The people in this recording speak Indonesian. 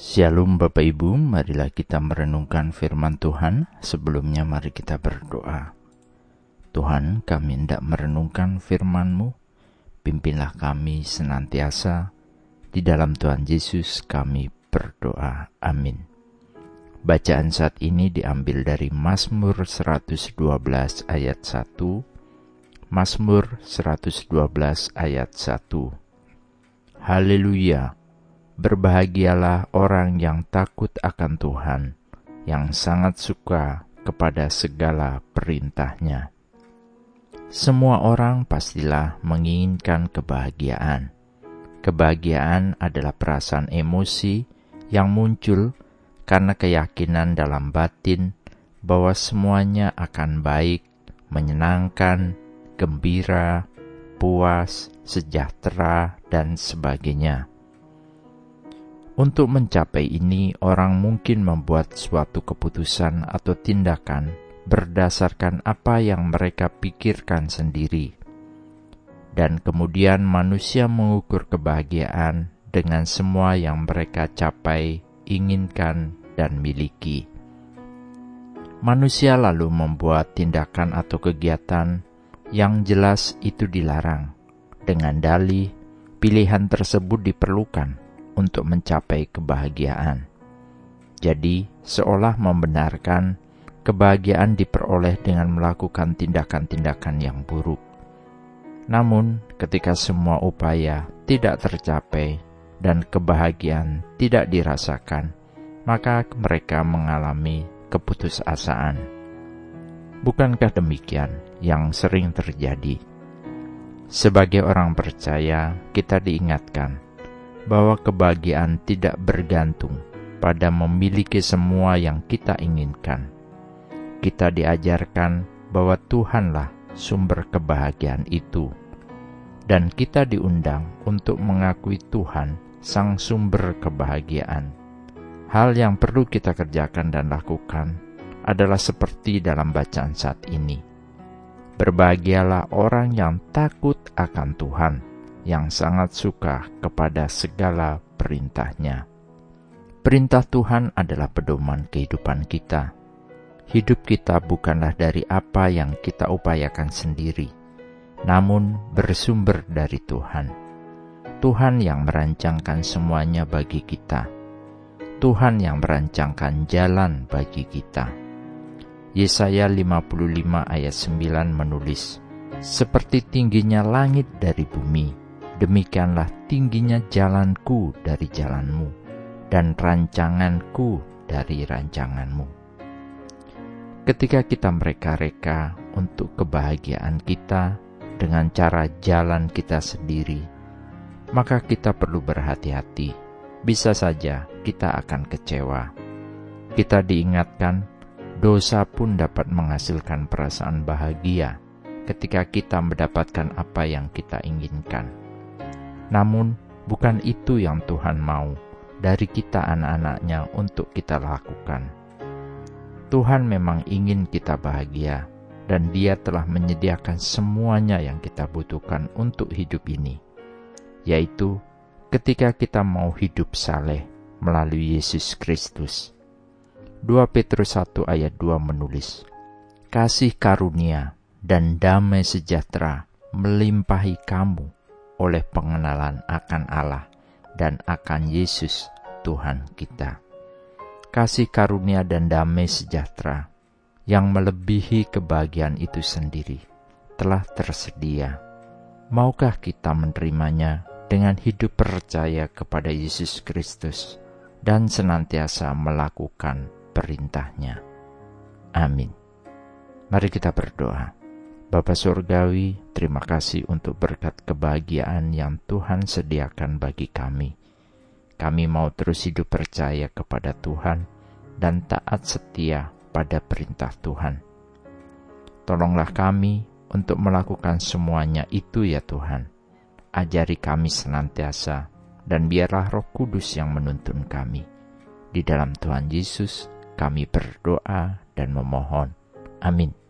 Shalom Bapak Ibu, marilah kita merenungkan firman Tuhan. Sebelumnya mari kita berdoa. Tuhan, kami hendak merenungkan firman-Mu. Pimpinlah kami senantiasa. Di dalam Tuhan Yesus kami berdoa. Amin. Bacaan saat ini diambil dari Mazmur 112 ayat 1. Mazmur 112 ayat 1. Haleluya! Berbahagialah orang yang takut akan Tuhan, yang sangat suka kepada segala perintahnya. Semua orang pastilah menginginkan kebahagiaan. Kebahagiaan adalah perasaan emosi yang muncul karena keyakinan dalam batin bahwa semuanya akan baik, menyenangkan, gembira, puas, sejahtera, dan sebagainya. Untuk mencapai ini, orang mungkin membuat suatu keputusan atau tindakan berdasarkan apa yang mereka pikirkan sendiri, dan kemudian manusia mengukur kebahagiaan dengan semua yang mereka capai, inginkan, dan miliki. Manusia lalu membuat tindakan atau kegiatan yang jelas itu dilarang, dengan dalih pilihan tersebut diperlukan untuk mencapai kebahagiaan. Jadi, seolah membenarkan kebahagiaan diperoleh dengan melakukan tindakan-tindakan yang buruk. Namun, ketika semua upaya tidak tercapai dan kebahagiaan tidak dirasakan, maka mereka mengalami keputusasaan. Bukankah demikian yang sering terjadi? Sebagai orang percaya, kita diingatkan bahwa kebahagiaan tidak bergantung pada memiliki semua yang kita inginkan. Kita diajarkan bahwa Tuhanlah sumber kebahagiaan itu, dan kita diundang untuk mengakui Tuhan, Sang Sumber Kebahagiaan. Hal yang perlu kita kerjakan dan lakukan adalah seperti dalam bacaan saat ini. Berbahagialah orang yang takut akan Tuhan yang sangat suka kepada segala perintahnya. Perintah Tuhan adalah pedoman kehidupan kita. Hidup kita bukanlah dari apa yang kita upayakan sendiri, namun bersumber dari Tuhan. Tuhan yang merancangkan semuanya bagi kita. Tuhan yang merancangkan jalan bagi kita. Yesaya 55 ayat 9 menulis, Seperti tingginya langit dari bumi, demikianlah tingginya jalanku dari jalanmu, dan rancanganku dari rancanganmu. Ketika kita mereka-reka untuk kebahagiaan kita dengan cara jalan kita sendiri, maka kita perlu berhati-hati. Bisa saja kita akan kecewa. Kita diingatkan, dosa pun dapat menghasilkan perasaan bahagia ketika kita mendapatkan apa yang kita inginkan namun, bukan itu yang Tuhan mau dari kita anak-anaknya untuk kita lakukan. Tuhan memang ingin kita bahagia, dan Dia telah menyediakan semuanya yang kita butuhkan untuk hidup ini, yaitu ketika kita mau hidup saleh melalui Yesus Kristus. 2 Petrus 1 ayat 2 menulis, Kasih karunia dan damai sejahtera melimpahi kamu oleh pengenalan akan Allah dan akan Yesus Tuhan kita. Kasih karunia dan damai sejahtera yang melebihi kebahagiaan itu sendiri telah tersedia. Maukah kita menerimanya dengan hidup percaya kepada Yesus Kristus dan senantiasa melakukan perintahnya? Amin. Mari kita berdoa. Bapa Surgawi, terima kasih untuk berkat kebahagiaan yang Tuhan sediakan bagi kami. Kami mau terus hidup percaya kepada Tuhan dan taat setia pada perintah Tuhan. Tolonglah kami untuk melakukan semuanya itu ya Tuhan. Ajari kami senantiasa dan biarlah roh kudus yang menuntun kami. Di dalam Tuhan Yesus kami berdoa dan memohon. Amin.